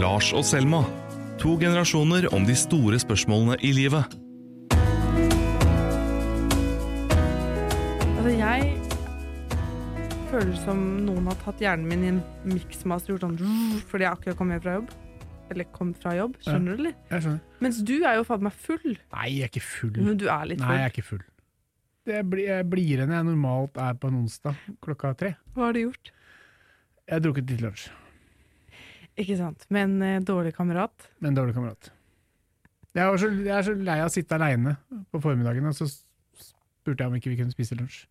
Lars og Selma. To generasjoner om de store spørsmålene i livet. Altså, jeg føler som noen har tatt hjernen min i en miksmaster og gjort sånn fordi jeg akkurat kom hjem fra jobb. Eller kom fra jobb, skjønner du, eller? Jeg skjønner. Mens du er jo fader meg full. Nei, jeg er ikke full. Men du er litt full. Nei, jeg er ikke full. Det blir, jeg blir igjen jeg normalt er på en onsdag klokka tre. Hva har du gjort? Jeg har drukket litt lunsj Ikke sant. Med en eh, dårlig kamerat. med en dårlig kamerat. Jeg, var så, jeg er så lei av å sitte aleine på formiddagen, og så spurte jeg om ikke vi kunne spise lunsj.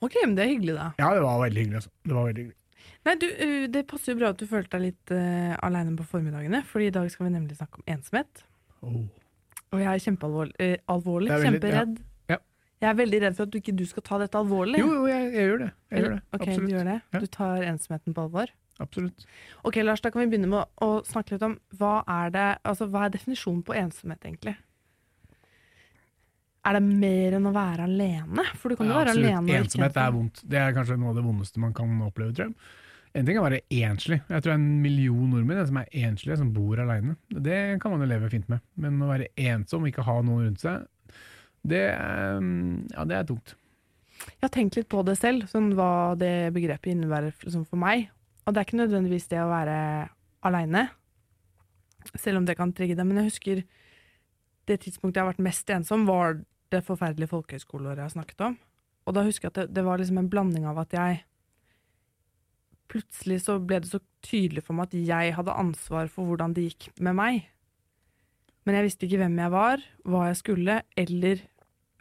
Ok, men det er hyggelig, da. Ja, det var veldig hyggelig. Altså. Det var veldig hyggelig. Nei, du, uh, Det passer jo bra at du følte deg litt uh, aleine på formiddagene, for i dag skal vi nemlig snakke om ensomhet. Oh. Og jeg er kjempealvorlig, uh, alvorlig, Det er veldig- kjemperedd. ja. Ja. Jeg er veldig redd for at du ikke du skal ta dette alvorlig. Jo, jo, jeg, jeg gjør det. Jeg gjør det. Ok, Absolutt. du gjør det. Ja. Du tar ensomheten på alvor. Absolutt. Ok, Lars, da kan vi begynne med å, snakke litt om hva er det, altså hva er definisjonen på ensomhet, egentlig? Er det mer enn å være alene? For du kan jo Ja, være absolutt. alene. Ensomhet er vondt. Det er kanskje noe av det vondeste man kan oppleve, tror jeg. En ting er å være enslig. Jeg tror det er en million nordmenn som er enslige, som bor aleine. Det kan man jo leve fint med. Men å være ensom og ikke ha noen rundt seg, det er, ja, det er tungt. Jeg har tenkt litt på det selv, sånn hva det begrepet innebærer for meg. Og det er ikke nødvendigvis det å være aleine, selv om det kan trigge deg. Men jeg husker det tidspunktet jeg har vært mest ensom, var det forferdelige folkehøyskoleåret jeg har snakket om. Og da husker jeg at det, det var liksom en blanding av at jeg Plutselig så ble det så tydelig for meg at jeg hadde ansvar for hvordan det gikk med meg. Men jeg visste ikke hvem jeg var, hva jeg skulle, eller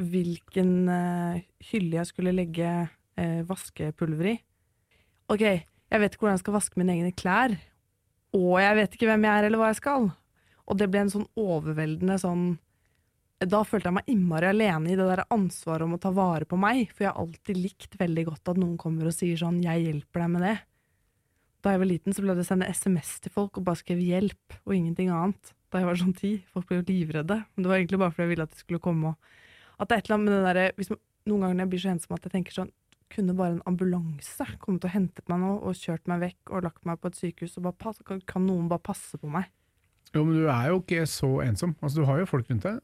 hvilken uh, hylle jeg skulle legge uh, vaskepulver i. Ok, jeg vet ikke hvordan jeg skal vaske mine egne klær, og jeg vet ikke hvem jeg er eller hva jeg skal. Og det ble en sånn overveldende sånn Da følte jeg meg innmari alene i det der ansvaret om å ta vare på meg, for jeg har alltid likt veldig godt at noen kommer og sier sånn 'jeg hjelper deg med det'. Da jeg var liten, så ble det sende SMS til folk og bare skrev 'hjelp' og ingenting annet. Da jeg var sånn ti. Folk ble jo livredde. Men det var egentlig bare fordi jeg ville at det skulle komme og At det er et eller annet med det derre Noen ganger når jeg blir så ensom at jeg tenker sånn Kunne bare en ambulanse kommet og hentet meg nå og kjørt meg vekk og lagt meg på et sykehus, og bare pass, kan, kan noen bare passe på meg? Jo, men du er jo ikke så ensom. Altså, du har jo folk rundt deg.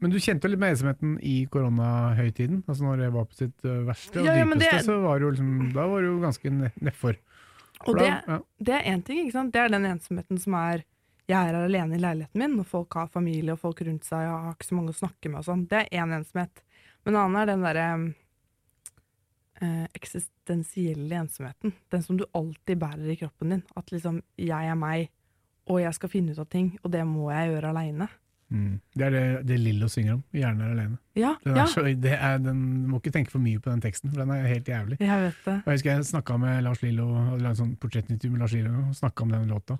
Men du kjente jo litt med ensomheten i koronahøytiden, altså når det var på sitt øh, verste og Ja, ja, dypeste, det- så var det jo liksom, da var du jo ganske nedfor. Og det, ja. det er én ting, ikke sant? Det er den ensomheten som er Jeg er her alene i leiligheten min, og folk har familie og folk rundt seg, og jeg har ikke så mange å snakke med og sånn. Det er én ensomhet. Men en annen er den derre eh, eksistensielle ensomheten. Den som du alltid bærer i kroppen din. At liksom jeg er meg, og jeg skal finne ut av ting, og det må jeg gjøre aleine. Mm. Det er det, det Lillo synger om, 'Hjernen er alene'. Ja, Den ja, er så, det er, den, du må ikke tenke for mye på den teksten, for den er helt jævlig. jeg vet det. Og Jeg husker jeg snakka med Lars Lillo, hadde laget sånn portrettintervju med Lars Lillo, og snakka om den låta.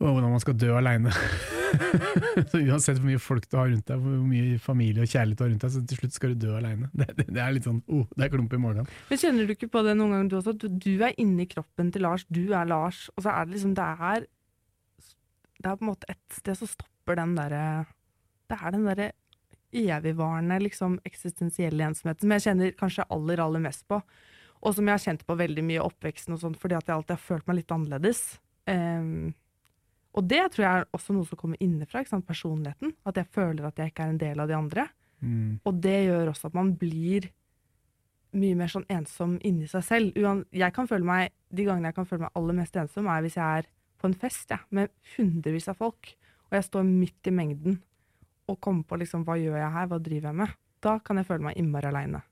Og hvordan man skal dø aleine. så uansett hvor mye folk du har rundt deg, hvor mye familie og kjærlighet du har rundt deg, så til slutt skal du dø aleine. Det, det, det er litt sånn oh, det er klump i morgen Men kjenner du ikke på det noen ganger du også? at Du, du er inni kroppen til Lars, du er Lars, og så er det liksom Det er Det er på en måte et sted som stopper den derre Det er den derre evigvarende, liksom eksistensielle ensomheten som jeg kjenner kanskje aller, aller mest på. Og som jeg har kjent på veldig mye i oppveksten og sånt, fordi at jeg alltid har følt meg litt annerledes. Ehm, og det tror jeg er også noe som kommer innenfra, personligheten. At jeg føler at jeg ikke er en del av de andre. Mm. Og det gjør også at man blir mye mer sånn ensom inni seg selv. Jeg kan føle meg, De gangene jeg kan føle meg aller mest ensom, er hvis jeg er på en fest ja, med hundrevis av folk, og jeg står midt i mengden og kommer på liksom, hva gjør jeg her, hva driver jeg med? Da kan jeg føle meg innmari aleine.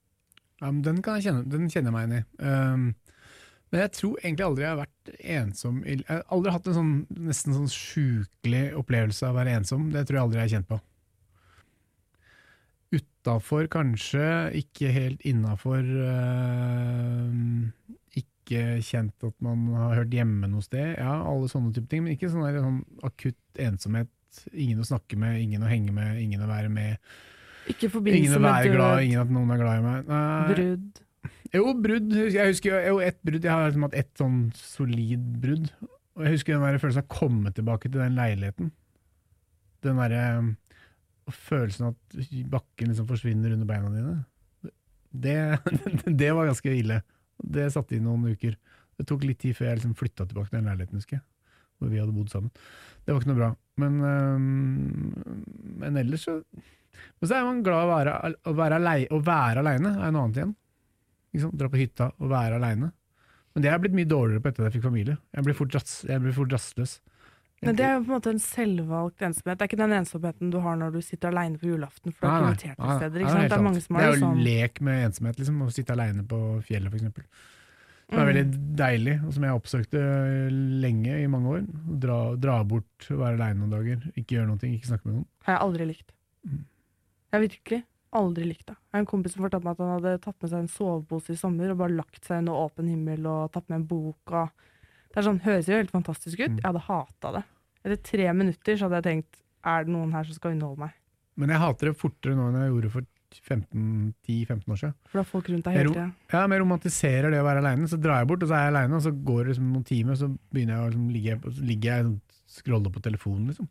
Ja, den, kan jeg kjenne, den kjenner jeg meg igjen i. Um, men jeg tror egentlig aldri jeg har vært ensom Jeg har aldri hatt en sånn nesten sånn sjukelig opplevelse av å være ensom. Det tror jeg aldri jeg har kjent på. Utafor kanskje, ikke helt innafor. ikke kjent at man har hørt hjemme noe sted. Ja, alle sånne type ting, men ikke sånn, der, sånn akutt ensomhet. Ingen å snakke med, ingen å henge med, ingen å være med. Ikke Ingen å være glad, ingen at noen er glad i meg. Nei. brudd. Jo, brudd. Jeg husker jo ett brudd. Jeg har liksom hatt ett sånn solid brudd. Og jeg husker den der følelsen av å komme tilbake til den leiligheten. Den derre følelsen av at bakken liksom forsvinner under beina dine. Det, det var ganske ille. Det satt i noen uker. Det tok litt tid før jeg liksom flytta tilbake til den leiligheten, husker jeg. hvor vi hadde bodd sammen. Det var ikke noe bra. Men, øhm, men ellers så Men så er man glad å være, å være, alei, å være aleine, er noe annet igjen. Sant? Dra på hytta og være aleine. Men det er blitt mye dårligere på etter at jeg fikk familie. Jeg blir fort, rast, jeg blir fort rastløs. Men det er jo på en måte en selvvalgt ensomhet. Det er ikke den ensomheten du har når du sitter aleine på julaften, for du er nei. invitert til steder. Ikke sant? Det er mange som har Det er jo sånn. lek med ensomhet, liksom. Å sitte aleine på fjellet, f.eks. Det var Mm. veldig deilig, og som jeg oppsøkte lenge i mange år. Dra, dra bort, være aleine noen dager, ikke gjøre noe, ikke snakke med noen. har jeg aldri likt. Mm. Jeg virkelig aldri likt det. En kompis som fortalte meg at han hadde tatt med seg en sovepose i sommer og bare lagt seg under åpen himmel og tatt med en bok. Og det er sånn, høres jo helt fantastisk ut. Mm. Jeg hadde hata det. Etter tre minutter så hadde jeg tenkt er det noen her som skal underholde meg? Men jeg hater det fortere nå enn jeg gjorde for 15 10-15 år siden. For da er folk rundt deg hele tida. Ja, men jeg romantiserer det å være aleine. Så drar jeg bort, og så er jeg aleine, og så går det liksom noen timer, og så begynner jeg å liksom, ligge, ligger jeg og scroller på telefonen, liksom.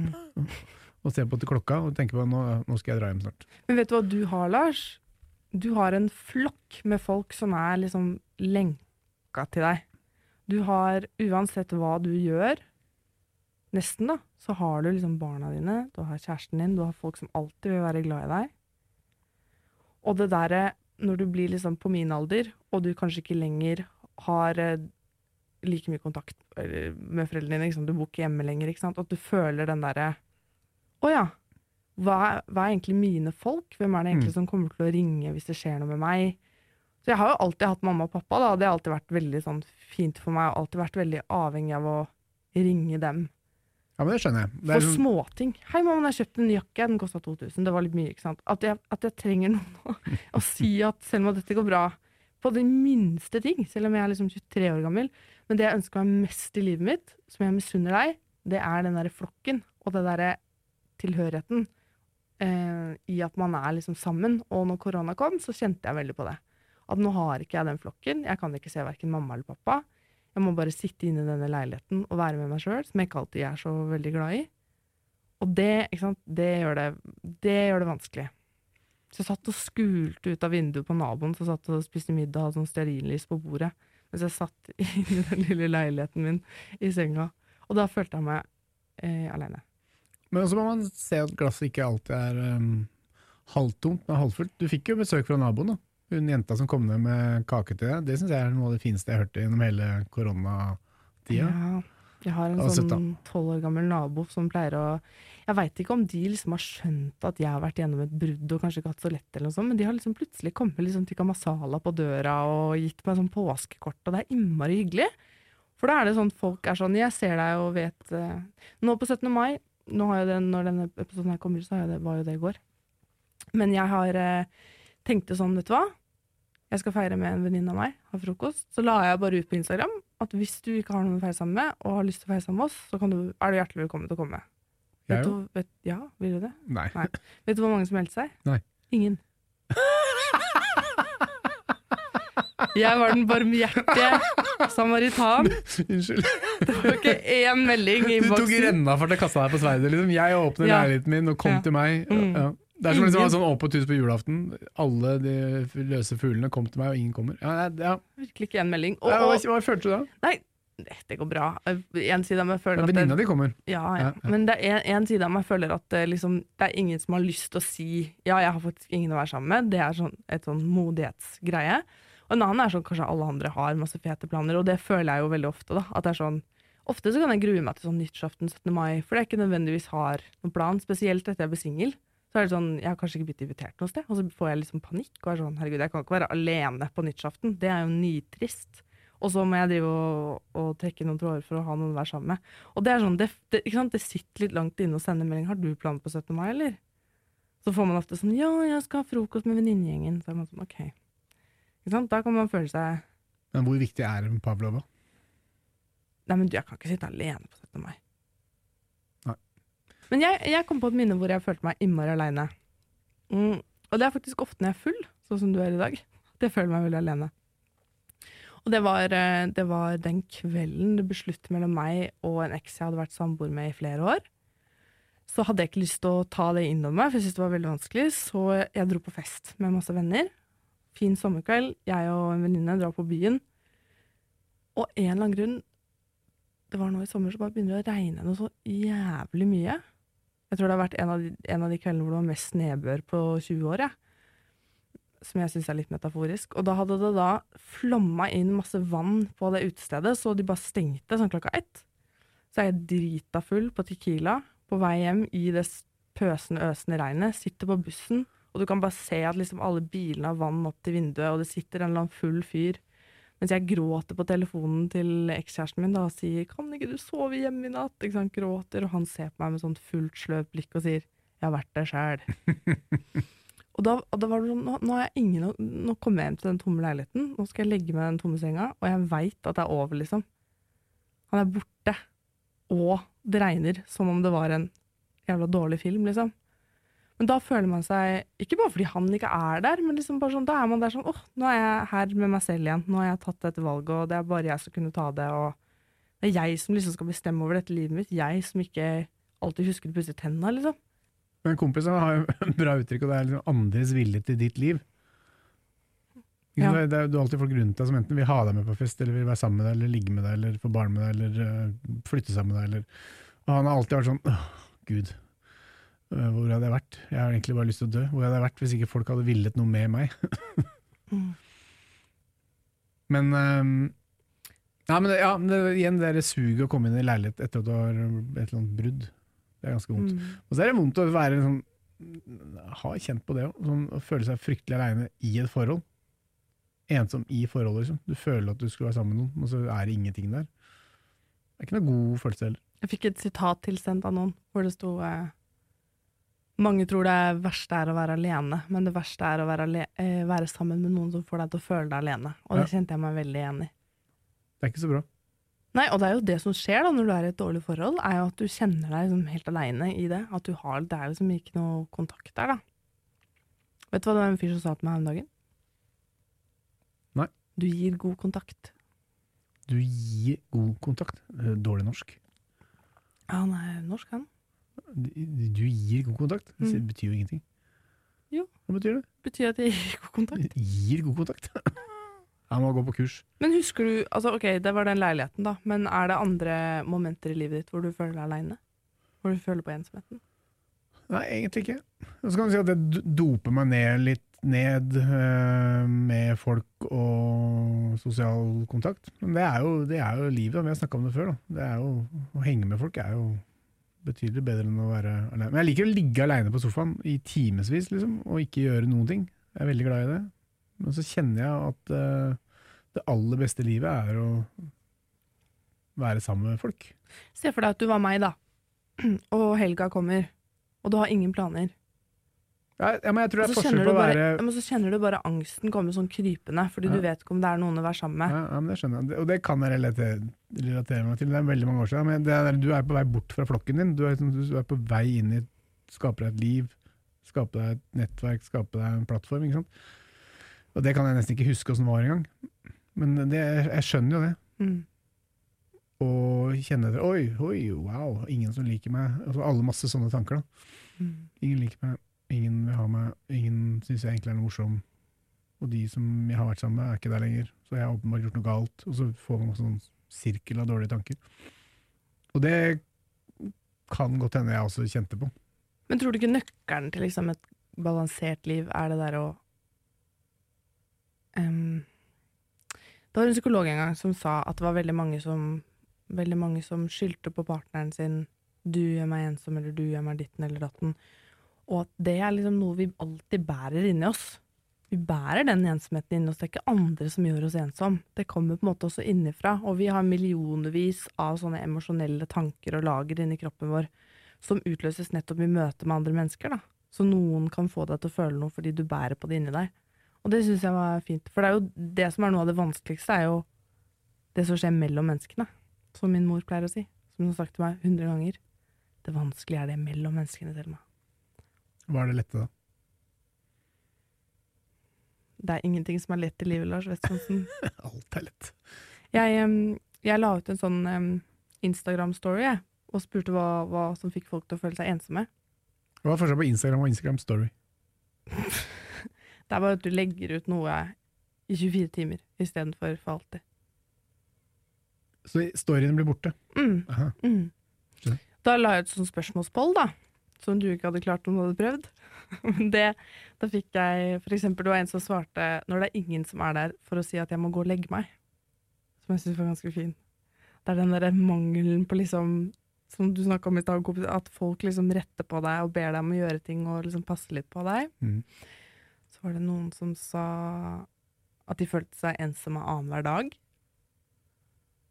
Mm. Og ser på til klokka og tenker på nå, nå skal jeg dra hjem snart. Men vet du hva du har, Lars? Du har en flokk med folk som er liksom lenka til deg. Du har, uansett hva du gjør, nesten da, så har du liksom barna dine, du har kjæresten din, du har folk som alltid vil være glad i deg. Og det derre, når du blir liksom på min alder, og du kanskje ikke lenger har eh, like mye kontakt med foreldrene dine, du bor ikke hjemme lenger, at du føler den derre Å ja, hva hva er egentlig mine folk? Hvem er det egentlig Mm. som kommer til å ringe hvis det skjer noe med meg? Så jeg har jo alltid hatt mamma og pappa, da. Det har alltid vært veldig sånn fint for meg, og alltid vært veldig avhengig av å ringe dem. Ja, men det skjønner jeg. Det er For småting. 'Hei, mamma, jeg har kjøpt en jakke. Den kosta 2000.' Det var litt mye, ikke sant. At jeg, at jeg trenger noen å, å si at selv om dette går bra, på de minste ting, selv om jeg er liksom 23 år gammel. Men det jeg ønsker meg mest i livet mitt, som jeg misunner deg, det er den derre flokken og det derre tilhørigheten eh, i at man er liksom sammen. Og når korona kom, så kjente jeg veldig på det. At nå har ikke jeg den flokken. Jeg kan ikke se verken mamma eller pappa. Jeg må bare sitte inne i denne leiligheten og være med meg sjøl, som jeg ikke alltid er så veldig glad i. Og det, det gjør det, det gjør det vanskelig. Så jeg satt og skulte ut av vinduet på naboen som satt og spiste middag og hadde sånn stearinlys på bordet, mens jeg satt i den lille leiligheten min i senga. Og da følte jeg meg eh, aleine. Men så må man se at glasset ikke alltid er um, halvtomt, men halvfullt. Du fikk jo besøk fra naboen, da. Hun jenta som kom ned med kake til deg. Det syns jeg er noe av det fineste jeg har hørt gjennom hele koronatida. Ja, jeg har en sånn tolv år gammel nabo som pleier å Jeg veit ikke om de liksom har skjønt at jeg har vært gjennom et brudd og kanskje ikke hatt så lett, eller noe sånt, men de har liksom plutselig kommet liksom tikka masala på døra og gitt meg sånn påskekort, og det er innmari hyggelig. For da er det sånn folk er sånn Jeg ser deg og vet eh, Nå på 17. mai, det, når denne episoden her kommer ut, så det, var jo det i går. Men jeg har eh, tenkte sånn, vet du hva? Jeg skal feire med en venninne av meg, ha frokost. Så la jeg bare ut på Instagram at hvis du ikke har noen å feire sammen med, og har lyst til å feire sammen med oss, så kan du, er du hjertelig velkommen til å komme. Vet du, vet, ja, vil du det? Nei. Nei. Vet du hvor mange som meldte seg? Nei. Ingen. Jeg var den barmhjertige samaritan. Unnskyld. Det var ikke én melding i Du tok renna for at jeg kasta deg på sverdet. Liksom. Jeg åpner Ja. leiligheten min og kom Ja. til meg. Mm. Ja. Det er som liksom sånn åpent hus på julaften. Alle de løse fuglene kom til meg, og ingen kommer. Ja, ja. Virkelig ikke én melding. Og, og, hva følte du da? nei, det går bra. En side av meg føler at Venninna di kommer. Ja, ja. Ja, ja. Men det er en, en side av meg føler at det, liksom, det er ingen som har lyst til å si ja, jeg har faktisk ingen å være sammen med. Det er sånn, et sånn modighetsgreie. Og en annen er sånn kanskje alle andre har masse fete planer, og det føler jeg jo veldig ofte. da, at det er sånn, Ofte så kan jeg grue meg til sånn nyttårsaften 17. mai, for er ikke nødvendigvis har noen plan. Spesielt etter jeg ble singel. Så er det sånn, Jeg har kanskje ikke blitt invitert noe sted, og så får jeg liksom panikk. og er sånn, herregud, Jeg kan ikke være alene på nyttårsaften. Det er jo nitrist. Og så må jeg drive og, og trekke noen tråder for å ha noen å være sammen med. Og det er sånn, det, det, det sitter litt langt inne å sende melding. 'Har du planer på 17. mai', eller? Så får man ofte sånn 'Ja, jeg skal ha frokost med venninnegjengen'. Så er man sånn, ok. Ikke sant? Da kan man føle seg Men hvor viktig er Pavlova? Nei, men du, jeg kan ikke sitte alene på 17. mai. Nei. Men jeg, jeg kom på et minne hvor jeg følte meg innmari aleine. Mm, og det er faktisk ofte når jeg er full, sånn som du er i dag. Det føler meg veldig alene. Og det var, eh, det var den kvelden det ble slutt mellom meg og en eks jeg hadde vært samboer med i flere år. Så hadde jeg ikke lyst til å ta det innover meg, for jeg syntes det var veldig vanskelig. Så jeg dro på fest med masse venner. Fin sommerkveld. Jeg og en venninne drar på byen. Og en eller annen grunn det var nå i sommer så bare begynner å regne noe så jævlig mye. Jeg tror det har vært en av de, en av de kveldene hvor det var mest nedbør på 20 år, jeg. Som jeg syns er litt metaforisk. Og da hadde det da flomma inn masse vann på det utestedet, så de bare stengte sånn klokka ett. Så er jeg drita full på Tequila på vei hjem i det pøsende, øsende regnet. Sitter på bussen, og du kan bare se at liksom alle bilene har vann opp til vinduet, og det sitter en eller annen full fyr. Mens jeg gråter på telefonen til ekskjæresten min da, og sier 'Kan ikke du sove hjemme i natt?' Ikke sant? Gråter, og han ser på meg med sånt fullt sløvt blikk og sier 'Jeg har vært der sjæl'. og, da, og da var det sånn nå, nå, ingen, nå kommer jeg hjem til den tomme leiligheten, nå skal jeg legge meg i den tomme senga, og jeg veit at det er over, liksom. Han er borte. Og det regner som om det var en jævla dårlig film, liksom. Men da føler man seg, ikke bare fordi han ikke er der, men liksom sånn, da er man der sånn åh, nå er jeg her med meg selv igjen. Nå har jeg tatt dette valget, og det er bare jeg som kunne ta det. Og det er jeg som liksom skal bestemme over dette livet mitt. Jeg som ikke alltid husker å pusse tenna, liksom. Men kompisen har jo et bra uttrykk, og det er liksom andres vilje til ditt liv. Ja. Det, Det du er alltid folk rundt deg som enten vil ha deg med på fest, eller vil være sammen med deg, eller ligge med deg, eller få barn med deg, eller uh, flytte sammen med deg. Eller. Og han har alltid vært sånn åh, gud, hvor hadde jeg vært? Jeg har egentlig bare lyst til å dø. Hvor hadde jeg vært hvis ikke folk hadde villet noe med meg? Mm. Men um, Nei, men ja, det, igjen det der suget å komme inn i leilighet etter at du har et eller annet brudd. Det er ganske vondt. Mm. Og så er det vondt å være liksom sånn Har kjent på det òg. Sånn, å føle seg fryktelig aleine i et forhold. Ensom i forholdet, liksom. Du føler at du skulle være sammen med noen, og så er det ingenting der. Det er ikke noe god følelse heller. Jeg fikk et sitat tilsendt av noen hvor det sto eh, Mange tror det verste er å være alene, men det verste er å være, eh, være sammen med noen som får deg til å føle deg alene. Og det kjente jeg meg veldig igjen i. Det er ikke så bra. Nei, og det er jo det som skjer da når du er i et dårlig forhold, er jo at du kjenner deg liksom helt aleine i det. At du har, det er liksom ikke noe kontakt der, da. Vet du hva det var en fyr som sa til meg her om dagen? Nei. Du gir god kontakt. Du gir god kontakt. Eh, Dårlig norsk. Ja, han er norsk, han. Du, gir god kontakt. Det Mm. betyr jo ingenting. Jo. Hva betyr det? Betyr at jeg gir god kontakt. Gir god kontakt. Jeg må gå på kurs. Men husker du altså Ok, det var den leiligheten, da. Men er det andre momenter i livet ditt hvor du føler deg aleine? Hvor du føler på ensomheten? Nei, egentlig ikke. Så kan du si at det doper meg ned litt ned øh, med folk og sosial kontakt. Men det er jo, det er jo livet, vi har snakka om det før. Da. Det er jo, å henge med folk er jo betydelig bedre enn å være alene. Men jeg liker å ligge aleine på sofaen i timevis liksom, og ikke gjøre noen ting. Jeg er veldig glad i det. Men så kjenner jeg at uh, det aller beste livet er å være sammen med folk. Se for deg at du var meg, da. Og helga kommer, og du har ingen planer. Ja, ja, men jeg tror det er forskjell på å være ja, men så kjenner du bare angsten komme sånn krypende, fordi Ja. du vet ikke om det er noen å være sammen med. Ja, ja, men det skjønner jeg. Og det kan jeg relatere, relatere meg til. Det er veldig mange år siden. Men det er, du er på vei bort fra flokken din. Du er, liksom- du er på vei inn i Skape deg et liv, skape deg et nettverk, skape deg en plattform. ikke sant? Og det kan jeg nesten ikke huske åssen var engang. Men det, jeg skjønner jo det. Mm. Og kjenner det. Oi, oi, wow, ingen som liker meg. Altså, alle masse sånne tanker. da. Mm. Ingen liker meg, ingen vil ha meg, ingen syns jeg egentlig er noe morsom. Og de som jeg har vært sammen med, er ikke der lenger. Så jeg har åpenbart gjort noe galt. Og så får man en sånn sirkel av dårlige tanker. Og det kan godt hende jeg også kjente på. Men tror du ikke nøkkelen til liksom et balansert liv er det der å um, Det var en psykolog en gang som sa at det var veldig mange som Veldig mange som skyldte på partneren sin 'du gjør meg ensom', eller 'du gjør meg ditten eller datten'. Og at det er liksom noe vi alltid bærer inni oss. Vi bærer den ensomheten inni oss. Det er ikke andre som gjør oss ensom. Det kommer på en måte også innifra. Og vi har millionvis av sånne emosjonelle tanker og lager inni kroppen vår som utløses nettopp i møte med andre mennesker. da. Så noen kan få deg til å føle noe fordi du bærer på det inni deg. Og det syns jeg var fint. For det er jo det som er noe av det vanskeligste, er jo det som skjer mellom menneskene. Som min mor pleier å si. Som hun har sagt til meg hundre ganger. Det vanskelige er det mellom menneskene, Thelma. Hva er det lette, da? Det er ingenting som er lett i livet, Lars Westmonsen. Alt er lett. Jeg, jeg la ut en sånn Instagram-story og spurte hva, hva som fikk folk til å føle seg ensomme. Hva er forskjellen på Instagram og Instagram Story? Det er bare at du legger ut noe i 24 timer istedenfor for alltid. Så storyen blir borte. Mm. Mm. Da la jeg ut sånn spørsmålspoll, da. Som du ikke hadde klart om du hadde prøvd. Det, da fikk jeg for eksempel, Det var en som svarte når det er ingen som er der for å si at jeg må gå og legge meg. Som jeg syns var ganske fin. Det er den derre mangelen på liksom Som du snakka om i stad, at folk liksom retter på deg og ber deg om å gjøre ting og liksom passe litt på deg. Mm. Så var det noen som sa at de følte seg ensomme annenhver dag.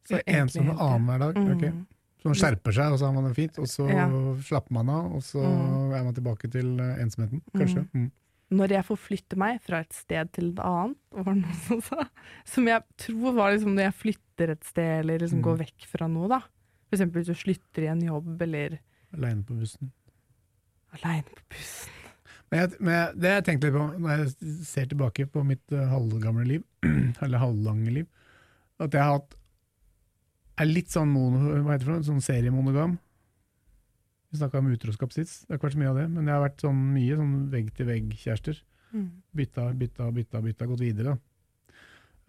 Så ensomme annenhver dag. Mm. ok. Så man skjerper seg, og så har man det fint, og så Ja. slapper man av, og så Mm. er man tilbake til eh, ensomheten, kanskje. Mm. når jeg forflytter meg fra et sted til et annet, var det noen som sa, som jeg tror var liksom når jeg flytter et sted, eller liksom Mm. går vekk fra noe, da. For eksempel hvis du slutter i en jobb, eller Aleine på bussen. aleine på bussen. Men, jeg, men jeg, det jeg tenkt litt på når jeg ser tilbake på mitt uh, halvgamle liv, eller halvlange liv, at jeg har hatt er litt sånn mono, hva heter det for noe, sånn seriemonogam. Vi snakka om utroskap sist, det har ikke vært så mye av det, men jeg har vært sånn mye sånn vegg-til-vegg-kjærester. Bytta, bytta, bytta, bytta, gått videre.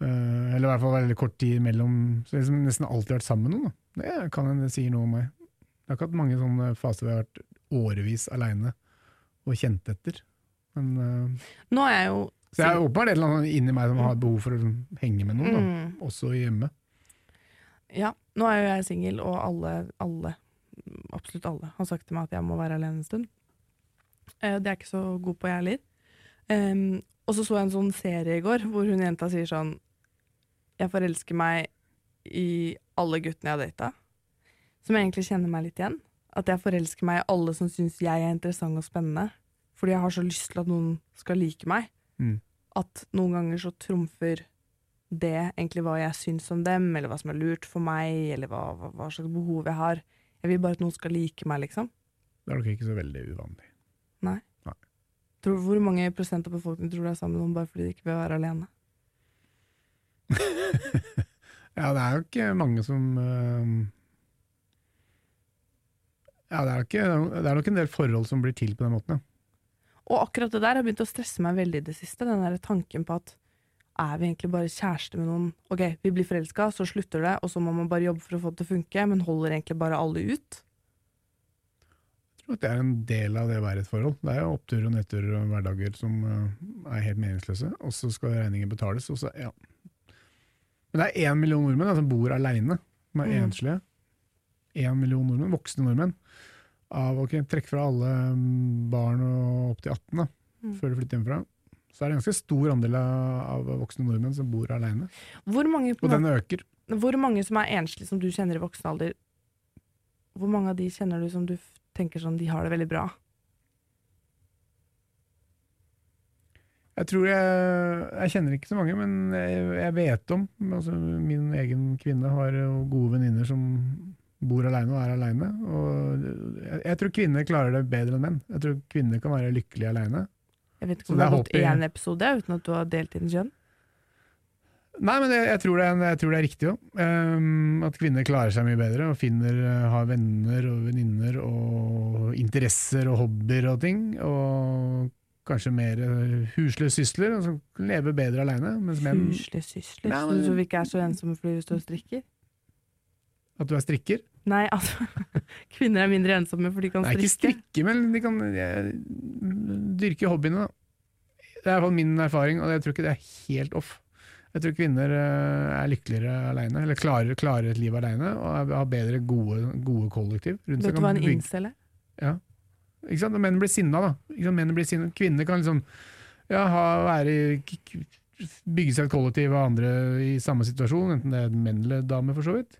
Eh, eller i hvert fall veldig kort tid mellom Så liksom nesten alltid vært sammen med noen. Da. Det kan det sier noe om meg. Jeg har ikke hatt mange sånne faser hvor jeg har vært årevis aleine og kjent etter. Men, uh, Nå er jeg jo så jeg er åpenbart et eller annet inni meg som har behov for å henge med noen, da. Mm. også hjemme. Ja, nå er jo jeg singel, og alle, alle, absolutt alle, har sagt til meg at jeg må være alene en stund. Eh, det er jeg ikke så god på, jeg heller. Um, og så så jeg en sånn serie i går, hvor hun jenta sier sånn Jeg forelsker meg i alle guttene jeg har data. Som egentlig kjenner meg litt igjen. At jeg forelsker meg i alle som syns jeg er interessant og spennende. Fordi jeg har så lyst til at noen skal like meg. Mm. At noen ganger så trumfer det egentlig hva jeg syns om dem, eller hva som er lurt for meg, eller hva, hva, hva slags behov jeg har. Jeg vil bare at noen skal like meg, liksom. Det er nok ikke så veldig uvanlig. Tror, hvor mange prosent av befolkningen tror du er sammen med noen bare fordi de ikke vil være alene? Ja, det er jo ikke mange som uh... Ja, det er, ikke, det er nok en del forhold som blir til på den måten, ja. Og akkurat det der har begynt å stresse meg veldig i det siste. Den der tanken på at er vi egentlig bare kjærester med noen? Ok, vi blir forelska, så slutter det, og så må man bare jobbe for å få det til å funke, men holder egentlig bare alle ut? Jeg tror at det er en del av det å være et forhold. Det er jo oppturer og nedturer og hverdager som eh, er helt meningsløse, og så skal regningen betales. Og så, ja. Men det er én million nordmenn som bor aleine, som er Mm. enslige. Én million nordmenn, voksne nordmenn. Av, ok, Trekk fra alle mm, barn og opp til 18 da, Mm. før de flytter hjemmefra. Så er det en ganske stor andel av, av voksne nordmenn som bor aleine, og den øker. hvor mange som er enslige, som du kjenner i voksen alder, hvor mange av de kjenner du som du tenker sånn, de har det veldig bra? Jeg tror jeg, jeg kjenner ikke så mange, men jeg, jeg vet om altså Min egen kvinne har jo gode venninner som bor aleine og er aleine. Jeg, jeg tror kvinner klarer det bedre enn menn. Jeg tror kvinner kan være lykkelige aleine. Jeg vet ikke om det har gått én episode uten at du har delt inn kjønn. Nei, men jeg, jeg, tror det en- jeg tror det er riktig òg. at kvinner klarer seg mye bedre og finner, eh, har venner og venninner og interesser og hobbyer og ting. Og kanskje mer eh, huslige sysler, og så lever bedre aleine. Huslige sysler. Men, Så du vi ikke er så ensomme fordi vi står og strikker? At du er strikker. Nei, altså Kvinner er mindre ensomme for de kan Nei, ikke strikke. strikke, men de kan eh, dyrke hobbyene. Da. Det er i hvert fall min erfaring, og jeg tror ikke det er helt off. Jeg tror kvinner eh, er lykkeligere aleine, eller klarer, klarer et liv aleine, og er- har bedre gode, gode kollektiv. rundt seg. Vet du hva en incel er? Ikke sant? Menn blir sinna, da. Menn blir sinna. Kvinner kan liksom ja, ha, være bygge seg et kollektiv av andre i samme situasjon, enten det er menn eller dame, for så vidt.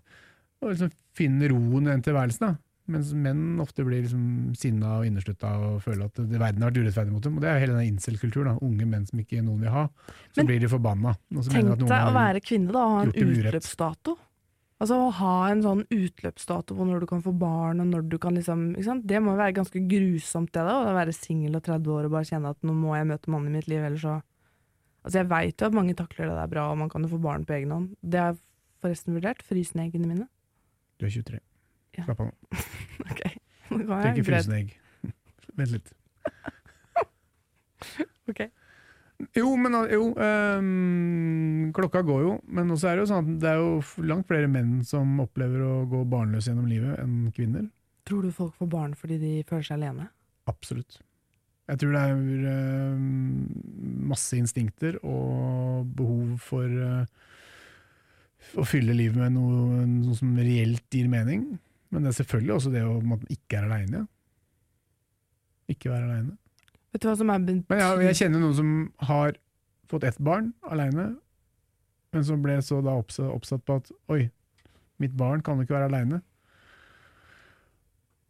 Og liksom finne roen i den tilværelsen. da. Mens menn ofte blir liksom sinna og inneslutta og føler at det, verden har vært urettferdig mot dem. Og det er hele den incel-kulturen. Unge menn som ikke noen vil ha. Så Men blir de forbanna. Tenk deg å være kvinne da, og ha en utløpsdato. Altså Å ha en sånn utløpsdato på når du kan få barn, og når du kan liksom? Det må være ganske grusomt, det da. Å være singel og 30 år og bare kjenne at nå må jeg møte mannen i mitt liv, ellers så Altså Jeg veit jo at mange takler det der bra, og man kan jo få barn på egen hånd. Det har jeg forresten vurdert. Frysene eggene mine. Du er 23. Ja. Slapp av nå. Ok, nå er ikke fryse ned egg. Vent litt. Ok. Jo, men jo, øhm, klokka går jo, men også er det jo sånn at det er jo langt flere menn som opplever å gå barnløse gjennom livet enn kvinner. Tror du folk får barn fordi de føler seg alene? Absolutt. Jeg tror det er øhm, masse instinkter og behov for øh, å fylle livet med noe, noe som reelt gir mening. Men det er selvfølgelig også det at man ikke er aleine. Ikke være aleine. Vet du hva som er Men jeg, jeg kjenner noen som har fått ett barn aleine, men som ble så da oppsatt på at oi, mitt barn kan jo ikke være aleine.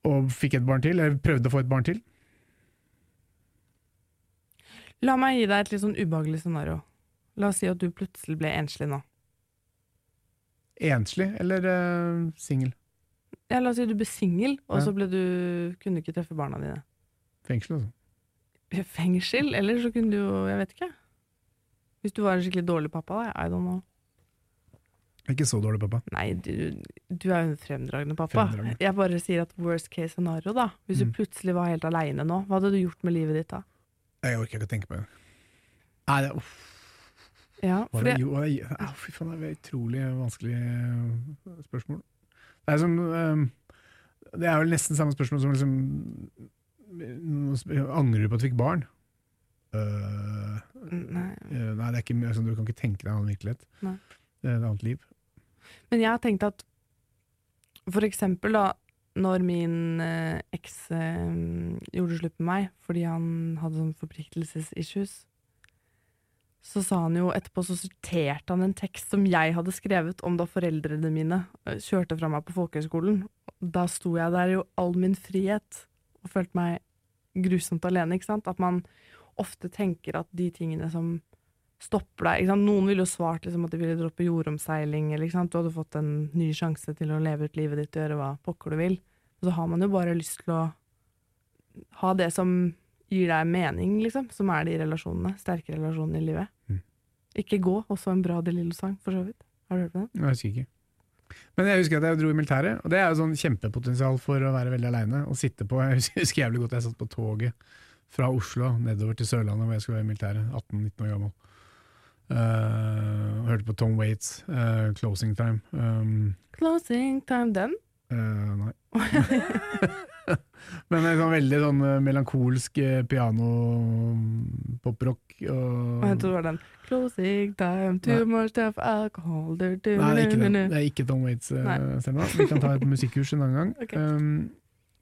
Og fikk et barn til, eller prøvde å få et barn til. La meg gi deg et litt sånn ubehagelig scenario. La oss si at du plutselig ble enslig nå. Enslig eller uh, singel. Ja, la oss si du ble singel, og Ja. så ble du, kunne du ikke treffe barna dine. Fengsel, altså. Fengsel, eller så kunne du jo Jeg vet ikke. Hvis du var en skikkelig dårlig pappa, da. I don't know. Ikke så dårlig, pappa. Nei, du, du er jo en fremdragende pappa. Fremdragende. Jeg bare sier at worst case scenario, da. Hvis Mm. du plutselig var helt aleine nå, hva hadde du gjort med livet ditt da? Jeg orker ikke å tenke på det. Nei, det, uff, Ja, for det, jo, jeg- fy faen, det er utrolig vanskelig eh, spørsmål. Det er, som, eh, det er vel nesten samme spørsmål som liksom eh, Angrer du på at du fikk barn? Uh, Nei. Eh, Nei, det er ikke, altså, du kan ikke tenke deg en annen virkelighet. Nei. Det er et annet liv. Men jeg har tenkt at for eksempel da, når min eh, eks eh, gjorde slutt med meg fordi han hadde sånn forpliktelsesissues, så sa han jo etterpå så sorterte han en tekst som jeg hadde skrevet om da foreldrene mine eh, kjørte fra meg på folkehøyskolen. Da sto jeg der i all min frihet og følte meg grusomt alene, ikke sant? At man ofte tenker at de tingene som stopper deg. Ikke sant? Noen ville jo svart liksom, at de ville droppe jordomseiling, eller ikke sant? du hadde fått en ny sjanse til å leve ut livet ditt og gjøre hva pokker du vil. Og så har man jo bare lyst til å ha det som gir deg mening, liksom, som er de relasjonene, sterke relasjonene i livet. Mm. Ikke gå, også en bra De Lillo-sang, for så vidt. Har du hørt på den? Jeg husker ikke. Men jeg husker at jeg dro i militæret, og det er jo sånn kjempepotensial for å være veldig aleine. og sitte på Jeg husker- jævlig godt jeg satt på toget fra Oslo nedover til Sørlandet, hvor jeg skulle være i militæret. 18-19 år gammel. Uh, hørte på Tom Waits, uh, 'Closing Time'. Um, Closing time, den? Uh, nei. Men en sånn veldig sånn eh, melankolsk eh, piano-poprock. Og jeg tror det var den. Closing time, too Nei. much of alcohol du, du, Nei, det er ikke nu. Det er ikke Tom Waits. eh. Vi kan ta et musikkurs en annen gang. Okay. Um,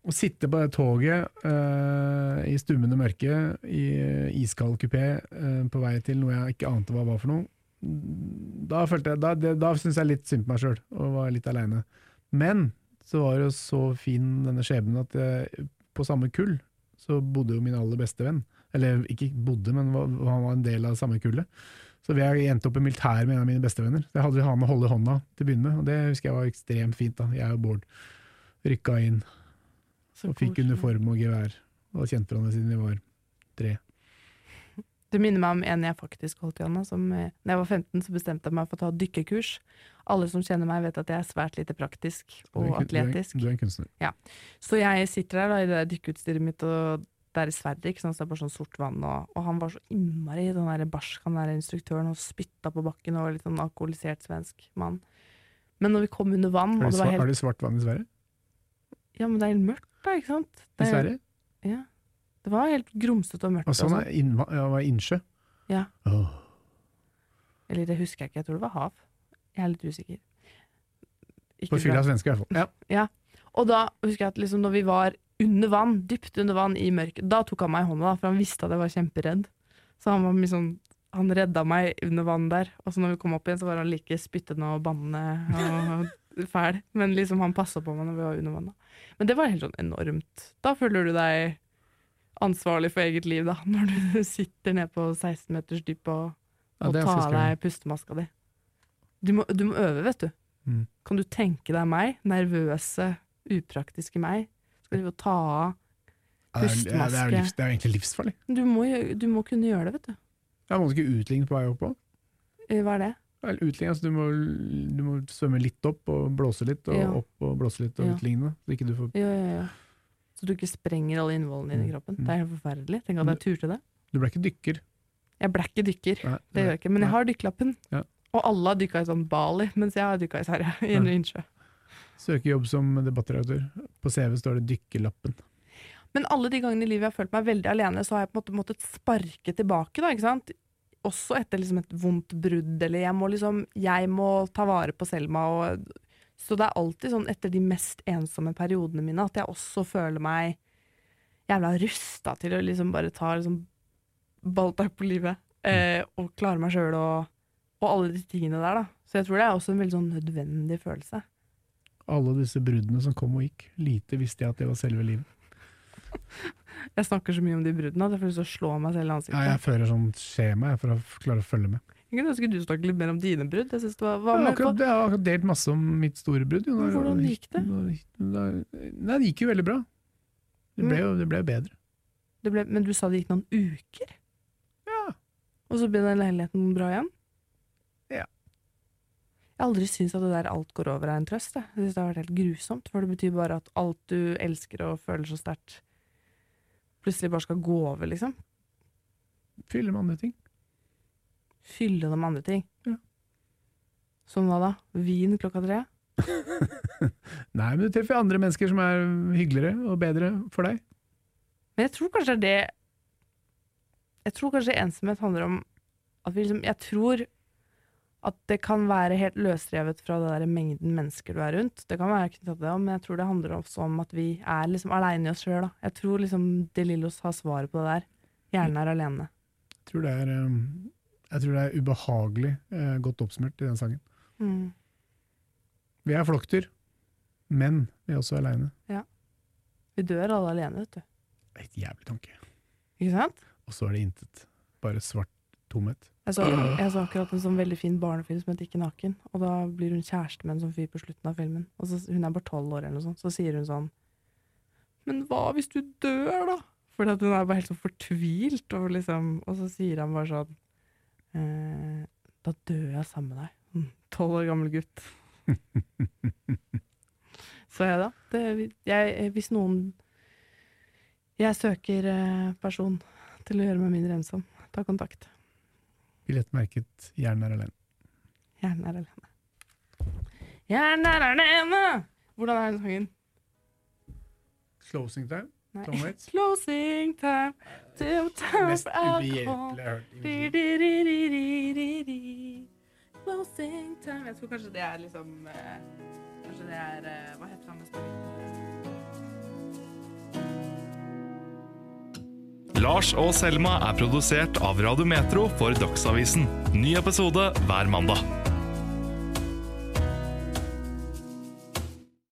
å sitte på det toget uh, i stummende mørke, i iskald kupé, uh, på vei til noe jeg ikke ante hva var for noe, da, følte jeg, da, det, da syntes jeg litt synd på meg sjøl, og var litt aleine. Men så var det så fin denne skjebnen at jeg, på samme kull så bodde jo min aller beste venn. Eller ikke bodde, men var, han var en del av samme kullet. Så vi endte opp i militæret med en av mine bestevenner. Det hadde vi han å holde i hånda til å begynne med, og det husker jeg var ekstremt fint. da. Jeg og Bård rykka inn Så og fikk uniform og gevær. Og kjente hverandre siden vi var tre. Det minner meg om en jeg faktisk holdt i hånda. Som, eh, når jeg var 15, så bestemte jeg meg for å ta dykkerkurs. Alle som kjenner meg, vet at jeg er svært lite praktisk Du og er atletisk. Du er, du er en kunstner. Ja. Så jeg sitter der da, i det dykkeutstyret mitt, og det er i Sverige, ikke sant? så det er bare sånn sort vann. Og, og han var så innmari den der barsk, han der instruktøren, og spytta på bakken og var litt sånn alkoholisert svensk mann. Men når vi kom under vann, Har det svart, helt svart vann i Sverige? Ja, men det er helt mørkt, da, ikke sant? I Det, er- Sverige? Ja. Det var helt grumsete og mørkt. Og sånn er innva- ja, det var innsjø? Ja. Oh. Eller det husker jeg ikke, jeg tror det var hav. Jeg er litt usikker. Ikke På fylla svenske, i hvert fall. Ja. Og da husker jeg at liksom når vi var under vann, dypt under vann i mørket, da tok han meg i hånda, da, for han visste at jeg var kjemperedd. Så han var sånn han redda meg under vann der, og så når vi kom opp igjen, så var han like spyttende og bannende og fæl. Men liksom han passa på meg når vi var under vann. Men det var helt sånn enormt. Da føler du deg ansvarlig for eget liv, da, når du sitter ned på 16 meters dyp og, Ja, og tar av deg pustemaska di. Du må, du må øve, vet du. Mm. Kan du tenke deg meg, nervøse, upraktiske meg, skal du ta av Ja, det, er, det, er, livs, det er egentlig livsfarlig. du må, du må kunne gjøre det, vet du. Ja, må du ikke utligne på vei opp òg? Eh, Hva er det? Eller utligne, altså du må, du må svømme litt opp og blåse litt, og Ja. opp og blåse litt og Ja. utligne. Så ikke du får Ja, ja, ja. Så du ikke sprenger alle innvollene dine i Mm, kroppen. mm. Det er helt forferdelig. Tenk at jeg turte det. Du ble ikke dykker. Jeg ble ikke dykker, Nei, det gjør jeg ikke. Men jeg har dykkerlappen. Ja. Og alle har dykka i sånn Bali, mens jeg har dykka i Sverige, i en innsjø. Søker jobb som debattredaktør. På CV står det 'dykkerlappen'. Men alle de gangene i livet jeg har følt meg veldig alene, så har jeg på en måte måttet sparke tilbake, da, ikke sant? Også etter liksom et vondt brudd, eller jeg må liksom Jeg må ta vare på Selma, og Så det er alltid sånn etter de mest ensomme periodene mine at jeg også føler meg jævla rusta til å liksom bare ta liksom balltak på livet, eh, og klare meg sjøl og, og alle de tingene der, da. Så jeg tror det er også en veldig sånn nødvendig følelse. Alle disse bruddene som kom og gikk. Lite visste jeg at det var selve livet. Jeg snakker så mye om de bruddene at jeg får lyst til å slå meg selv i Ja, ansiktet. jeg fører sånn skjema jeg, for å klare å følge med. Jeg kunne ønske du snakket litt mer om dine brudd. Jeg det var, var Jeg akkurat, jeg har akkurat delt masse om mitt store brudd. hvordan gikk det? Nei, det gikk jo veldig bra. Det ble jo det ble bedre. det ble, men du sa det gikk noen uker? Ja. Og så ble den leiligheten bra igjen? Ja. Jeg har aldri syntes at det der alt går over er en trøst. Jeg, jeg synes det har vært helt grusomt, for det betyr bare at alt du elsker og føler så sterkt, plutselig bare skal gå over, liksom. Fyller med andre ting. Fylle det med andre ting. Ja. Som hva da? Vin klokka tre? Nei, men du treffer andre mennesker som er hyggeligere og bedre for deg. Men jeg tror kanskje det Jeg tror kanskje ensomhet handler om at vi liksom Jeg tror at det kan være helt løsrevet fra det der mengden mennesker du er rundt. Det kan være knytta til det, men jeg tror det handler også om at vi er liksom aleine i oss sjøl. Jeg tror liksom De Lillos har svaret på det der. Hjernen er alene. Jeg tror det er, um, jeg tror det er ubehagelig eh, godt oppsummert i den sangen. Mm. Vi er flokkdyr, men vi er også aleine. Vi dør alle alene, vet du. Det er et jævlig tanke. Ikke sant? Og så er det intet. Bare svart tomhet. Jeg så, jeg så akkurat en sånn veldig fin barnefilm som heter Ikke naken. Og da blir hun kjæreste med en sånn fyr på slutten av filmen. Og så, hun er bare tolv år, eller noe sånt. Så sier hun sånn Men hva hvis du dør, da? Fordi at hun er bare helt sånn fortvilt. Og, liksom, og så sier han bare sånn eh, Da dør jeg sammen med deg. Mm, Tolv år gammel gutt. så jeg, da. Det, jeg, hvis noen Jeg søker eh, person til å gjøre meg mindre ensom. Ta kontakt. Billett merket 'Hjernen er alene'. Hjernen er alene. Hjernen er alene! Hvordan er den sangen? Closing time? Closing time to di, di. Closing time Jeg tror kanskje det er liksom eh, Kanskje det er eh, Hva heter han neste? Lars og Selma er produsert av Radio Metro for Dagsavisen. Ny episode hver mandag.